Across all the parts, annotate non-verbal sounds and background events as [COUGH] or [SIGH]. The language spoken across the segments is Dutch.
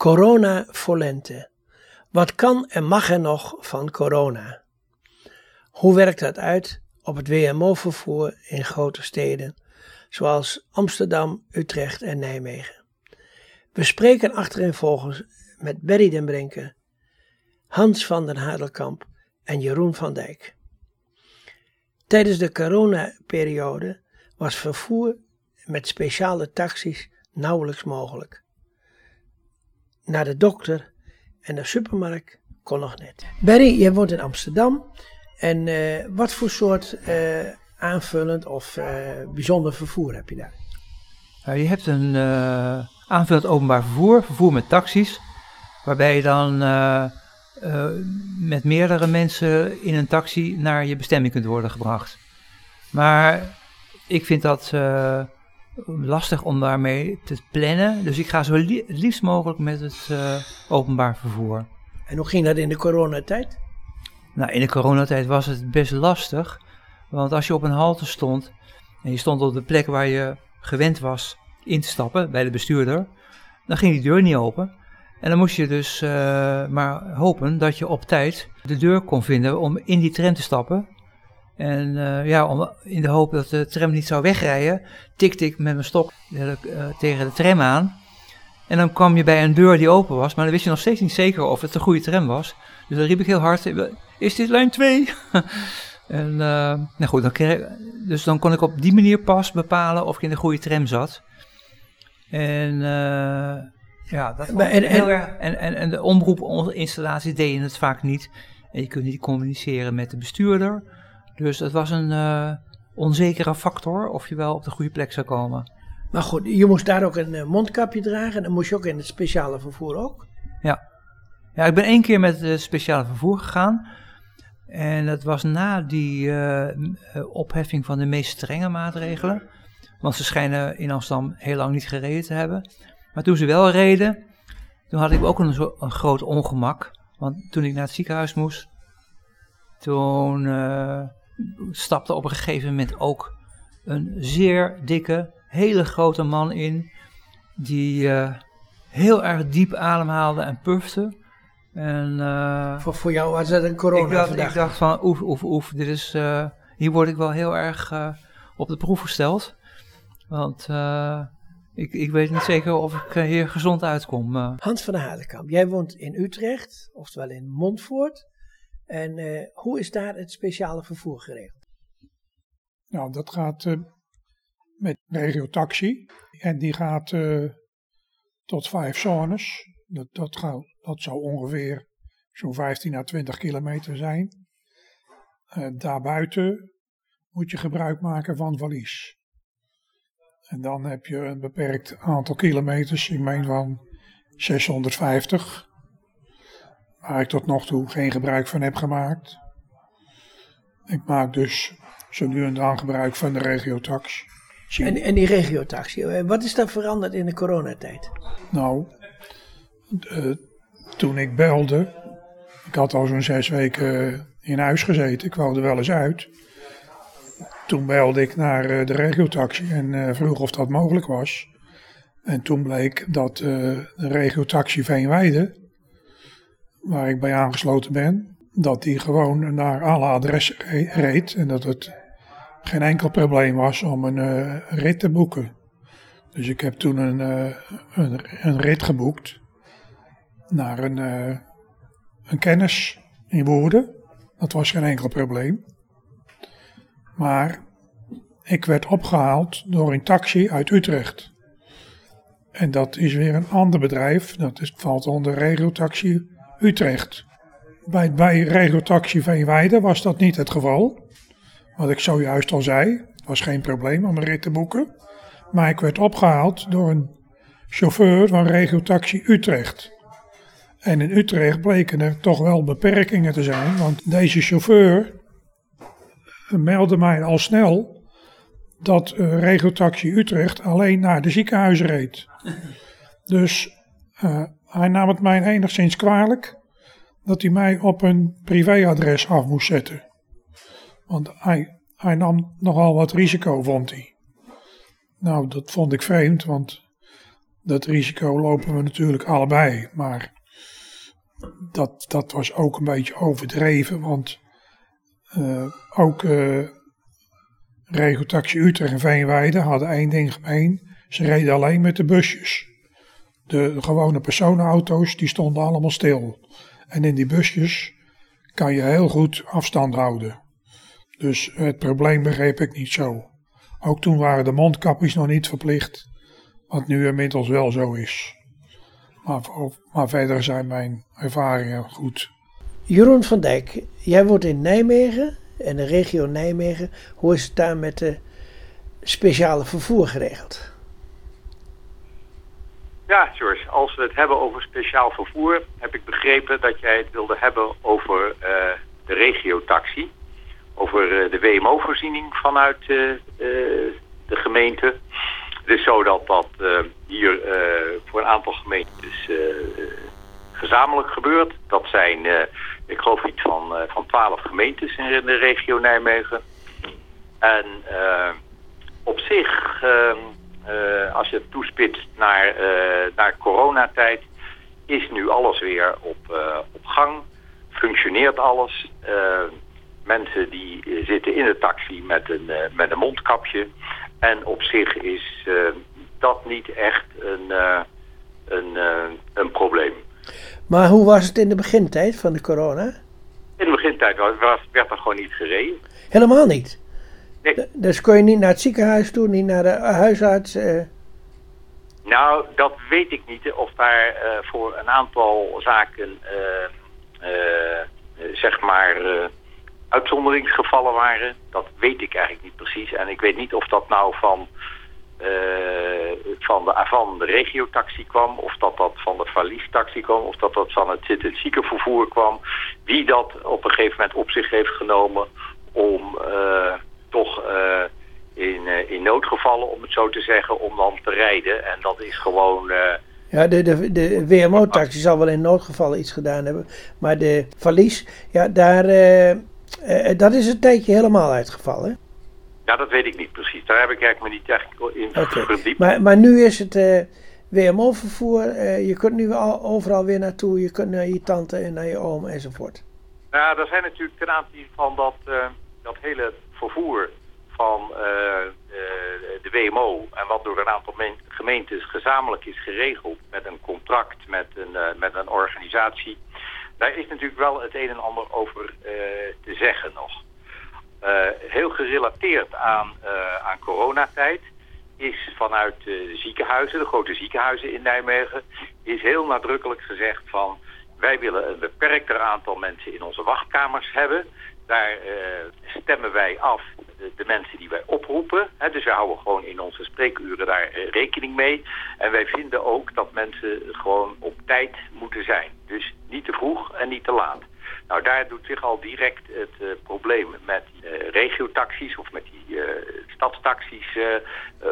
Corona Volente. Wat kan en mag er nog van corona? Hoe werkt dat uit op het WMO-vervoer in grote steden, zoals Amsterdam, Utrecht en Nijmegen? We spreken achtereenvolgens met Berry den Brinke, Hans van den Hadelkamp en Jeroen van Dijk. Tijdens de coronaperiode was vervoer met speciale taxis nauwelijks mogelijk. Naar de dokter en de supermarkt kon nog net. Barry, je woont in Amsterdam. En uh, wat voor soort uh, aanvullend of uh, bijzonder vervoer heb je daar? Je hebt een aanvullend openbaar vervoer, vervoer met taxis, waarbij je dan met meerdere mensen in een taxi naar je bestemming kunt worden gebracht. Maar ik vind dat lastig om daarmee te plannen. Dus ik ga zo li het liefst mogelijk met het uh, openbaar vervoer. En hoe ging dat in de coronatijd? Nou, in de coronatijd was het best lastig. Want als je op een halte stond en je stond op de plek waar je gewend was in te stappen bij de bestuurder, dan ging die deur niet open. En dan moest je dus uh, maar hopen dat je op tijd de deur kon vinden om in die tram te stappen. En uh, ja, om, in de hoop dat de tram niet zou wegrijden, tikte ik met mijn stok uh, tegen de tram aan. En dan kwam je bij een deur die open was, maar dan wist je nog steeds niet zeker of het de goede tram was. Dus dan riep ik heel hard, is dit lijn 2? [LAUGHS] en uh, nou goed, dan kreeg, dus dan kon ik op die manier pas bepalen of ik in de goede tram zat. En ja, dat was en, heel erg. En, en, en de omroepinstallaties deden het vaak niet. En je kunt niet communiceren met de bestuurder. Dus het was een uh, onzekere factor of je wel op de goede plek zou komen. Maar goed, je moest daar ook een uh, mondkapje dragen en dan moest je ook in het speciale vervoer ook? Ja. Ja, ik ben één keer met het speciale vervoer gegaan. En dat was na die uh, opheffing van de meest strenge maatregelen. Want ze schijnen in Amsterdam heel lang niet gereden te hebben. Maar toen ze wel reden, toen had ik ook een, een groot ongemak. Want toen ik naar het ziekenhuis moest, toen stapte op een gegeven moment ook een zeer dikke, hele grote man in. Die uh, heel erg diep ademhaalde en pufte. En, uh, voor, voor jou was het een corona ik dacht, ik dacht van oef, oef, oef. Dit is, uh, hier word ik wel heel erg op de proef gesteld. Want ik, ik weet niet zeker of ik hier gezond uitkom. Hans van der Hadekamp, jij woont in Utrecht, oftewel in Montfort. En uh, hoe is daar het speciale vervoer geregeld? Nou, dat gaat uh, met regiotaxi. En die gaat uh, tot vijf zones. Dat, dat, dat zou ongeveer zo'n 15 à 20 kilometer zijn. daarbuiten moet je gebruik maken van valies. En dan heb je een beperkt aantal kilometers, ik meen van 650 waar ik tot nog toe geen gebruik van heb gemaakt. Ik maak dus zo nu en dan gebruik van de regiotax. En, en die regiotaxi, eh, wat is daar veranderd in de coronatijd? Nou, toen ik belde, ik had al zo'n zes weken in huis gezeten, ik wou er wel eens uit. Toen belde ik naar eh, de regiotaxi en vroeg of dat mogelijk was. En toen bleek dat de regiotaxi Veenweide waar ik bij aangesloten ben, dat die gewoon naar alle adressen reed en dat het geen enkel probleem was om een uh, rit te boeken. Dus ik heb toen een, uh, een, rit geboekt naar een, uh, een kennis in Woerden. Dat was geen enkel probleem. Maar ik werd opgehaald door een taxi uit Utrecht. En dat is weer een ander bedrijf. Dat is, valt onder regiotaxi Utrecht. Bij, bij Regiotaxi Veenweide was dat niet het geval. Wat ik zojuist al zei, het was geen probleem om een rit te boeken. Maar ik werd opgehaald door een chauffeur van Regiotaxi Utrecht. En in Utrecht bleken er toch wel beperkingen te zijn, want deze chauffeur meldde mij al snel dat uh, Regiotaxi Utrecht alleen naar de ziekenhuizen reed. Dus uh, hij nam het mij enigszins kwalijk dat hij mij op een privéadres af moest zetten. Want hij, nam nogal wat risico, vond hij. Nou, dat vond ik vreemd, want Dat risico lopen we natuurlijk allebei. Maar dat, dat was ook een beetje overdreven. Want uh, ook uh, Utrecht en Veenweide hadden één ding gemeen. Ze reden alleen met de busjes. De, gewone personenauto's die stonden allemaal stil. En in die busjes kan je heel goed afstand houden. Dus het probleem begreep ik niet zo. Ook toen waren de mondkapjes nog niet verplicht, wat nu inmiddels wel zo is. Maar, maar verder zijn mijn ervaringen goed. Jeroen van Dijk, jij woont in Nijmegen, in de regio Nijmegen. Hoe is het daar met de speciale vervoer geregeld? Ja, George, als we het hebben over speciaal vervoer, heb ik begrepen dat jij het wilde hebben over uh, de regiotaxi. Over uh, de WMO-voorziening vanuit uh, de gemeente. Het is zo dat hier voor een aantal gemeentes gezamenlijk gebeurt. Dat zijn, ik geloof iets van, van 12 gemeentes in de regio Nijmegen. En op zich ehm, als je het toespitst naar, uh, naar coronatijd, is nu alles weer op, uh, op gang. Functioneert alles. mensen die zitten in de taxi met een, met een mondkapje. En op zich is dat niet echt een, een, een probleem. Maar hoe was het in de begintijd van de corona? In de begintijd was, was, werd er gewoon niet gereden. Helemaal niet? Dus kon je niet naar het ziekenhuis toe, niet naar de huisarts? Eh? Nou, dat weet ik niet. Of daar uh, voor een aantal zaken, uh, zeg maar, uitzonderingsgevallen waren. Dat weet ik eigenlijk niet precies. En ik weet niet of dat nou van, van, de, van de regiotaxi kwam. Of dat dat van de Valies-taxi kwam. Of dat dat van het, het ziekenvervoer kwam. Wie dat op een gegeven moment op zich heeft genomen om toch uh, in, uh, in noodgevallen, om het zo te zeggen, om dan te rijden. En dat is gewoon... Uh, ja, de, de, de WMO-taxi zal wel in noodgevallen iets gedaan hebben. Maar de valies, ja, daar, dat is een tijdje helemaal uitgevallen. Ja, dat weet ik niet precies. Daar heb ik eigenlijk me niet echt in okay. verdiept. Maar, maar nu is het WMO-vervoer. je kunt nu al, overal weer naartoe. Je kunt naar je tante en naar je oom enzovoort. Nou, er zijn natuurlijk ten aanzien van dat, dat hele vervoer van uh, de WMO en wat door een aantal gemeentes gezamenlijk is geregeld met een contract met een, uh, met een organisatie. Daar is natuurlijk wel het een en ander over te zeggen nog. heel gerelateerd aan, aan coronatijd is vanuit de ziekenhuizen, de grote ziekenhuizen in Nijmegen, is heel nadrukkelijk gezegd van wij willen een beperkter aantal mensen in onze wachtkamers hebben. Daar uh, stemmen wij af de, mensen die wij oproepen. Hè, dus we houden gewoon in onze spreekuren daar uh, rekening mee. En wij vinden ook dat mensen gewoon op tijd moeten zijn. Dus niet te vroeg en niet te laat. Nou, daar doet zich al direct het uh, probleem met die regiotaxis of met die stadstaxis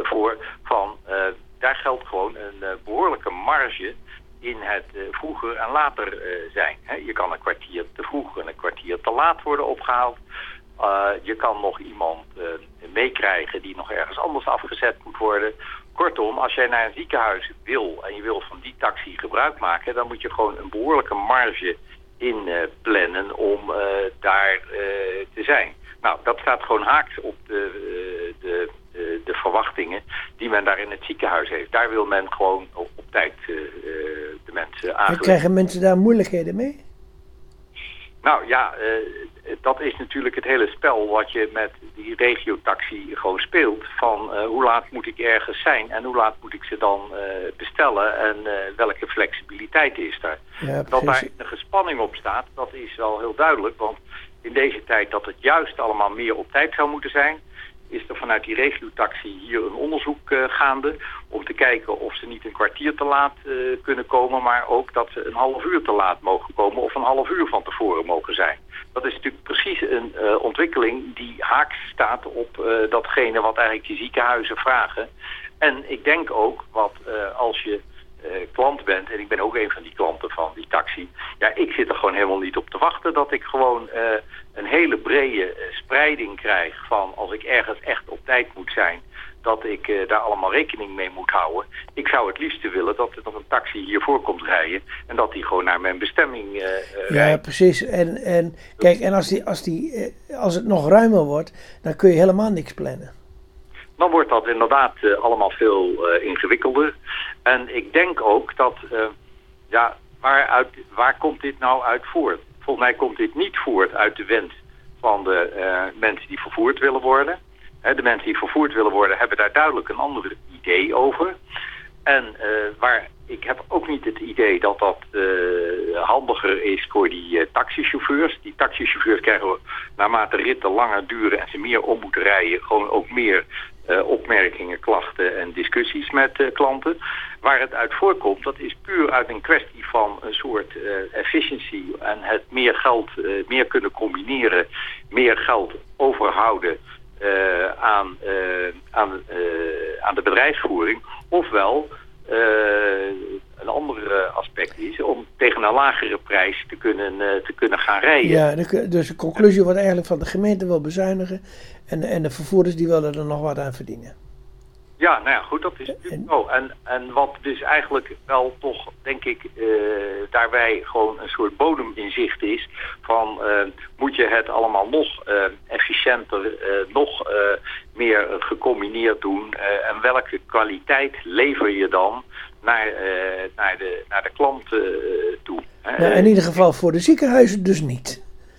voor. Van, daar geldt gewoon een behoorlijke marge in het uh, vroeger en later uh, zijn. Je kan een kwartier te vroeg en een kwartier te laat worden opgehaald. Uh, je kan nog iemand meekrijgen die nog ergens anders afgezet moet worden. Kortom, als jij naar een ziekenhuis wil en je wil van die taxi gebruik maken... dan moet je gewoon een behoorlijke marge inplannen om daar te zijn. Nou, dat staat gewoon haaks op de, de de verwachtingen die men daar in het ziekenhuis heeft. Daar wil men gewoon op, tijd de mensen aangeven. Krijgen mensen daar moeilijkheden mee? Nou ja, uh, dat is natuurlijk het hele spel wat je met die regiotaxi gewoon speelt. Van uh, hoe laat moet ik ergens zijn en hoe laat moet ik ze dan bestellen en welke flexibiliteit is daar. Ja, dat daar een gespanning op staat, dat is wel heel duidelijk. Want in deze tijd dat het juist allemaal meer op tijd zou moeten zijn is er vanuit die regiotaxi hier een onderzoek uh, gaande... om te kijken of ze niet een kwartier te laat uh, kunnen komen... maar ook dat ze een half uur te laat mogen komen of een half uur van tevoren mogen zijn. Dat is natuurlijk precies een uh, ontwikkeling die haaks staat op datgene wat eigenlijk die ziekenhuizen vragen. En ik denk ook, wat als je klant bent, en ik ben ook een van die klanten van die taxi, ja, ik zit er gewoon helemaal niet op te wachten dat ik gewoon een hele brede spreiding krijg van als ik ergens echt op tijd moet zijn, dat ik eh, daar allemaal rekening mee moet houden. Ik zou het liefste willen dat er nog een taxi hiervoor komt rijden en dat die gewoon naar mijn bestemming eh, Ja, rijdt. precies. En, en kijk, en als, die, als, die, als het nog ruimer wordt, dan kun je helemaal niks plannen. Dan wordt dat inderdaad allemaal veel ingewikkelder. En ik denk ook dat, ja, waaruit, waar komt dit nou uit voort? Volgens mij komt dit niet voort uit de wens van de eh, mensen die vervoerd willen worden. De mensen die vervoerd willen worden hebben daar duidelijk een ander idee over. En eh, waar, ik heb ook niet het idee dat dat eh, handiger is voor die taxichauffeurs. Die taxichauffeurs krijgen naarmate ritten langer duren en ze meer om moeten rijden, gewoon ook meer eh, opmerkingen, klachten en discussies met eh, klanten. Waar het uit voorkomt, dat is puur uit een kwestie van een soort eh efficiency en het meer geld, meer kunnen combineren, meer geld overhouden aan, aan, aan de bedrijfsvoering. Ofwel, een ander eh, aspect is om tegen een lagere prijs te kunnen, eh, te kunnen gaan rijden. Ja, dus de conclusie wordt eigenlijk van de gemeente wil bezuinigen en, en de vervoerders die willen er nog wat aan verdienen. Ja, nou ja, goed, dat is natuurlijk zo. En, en wat dus eigenlijk wel toch, denk ik, eh, daarbij gewoon een soort bodeminzicht is van moet je het allemaal nog efficiënter, nog meer gecombineerd doen en welke kwaliteit lever je dan naar, eh, naar, de, naar de klant eh, toe. Nou, in ieder geval voor de ziekenhuizen dus niet.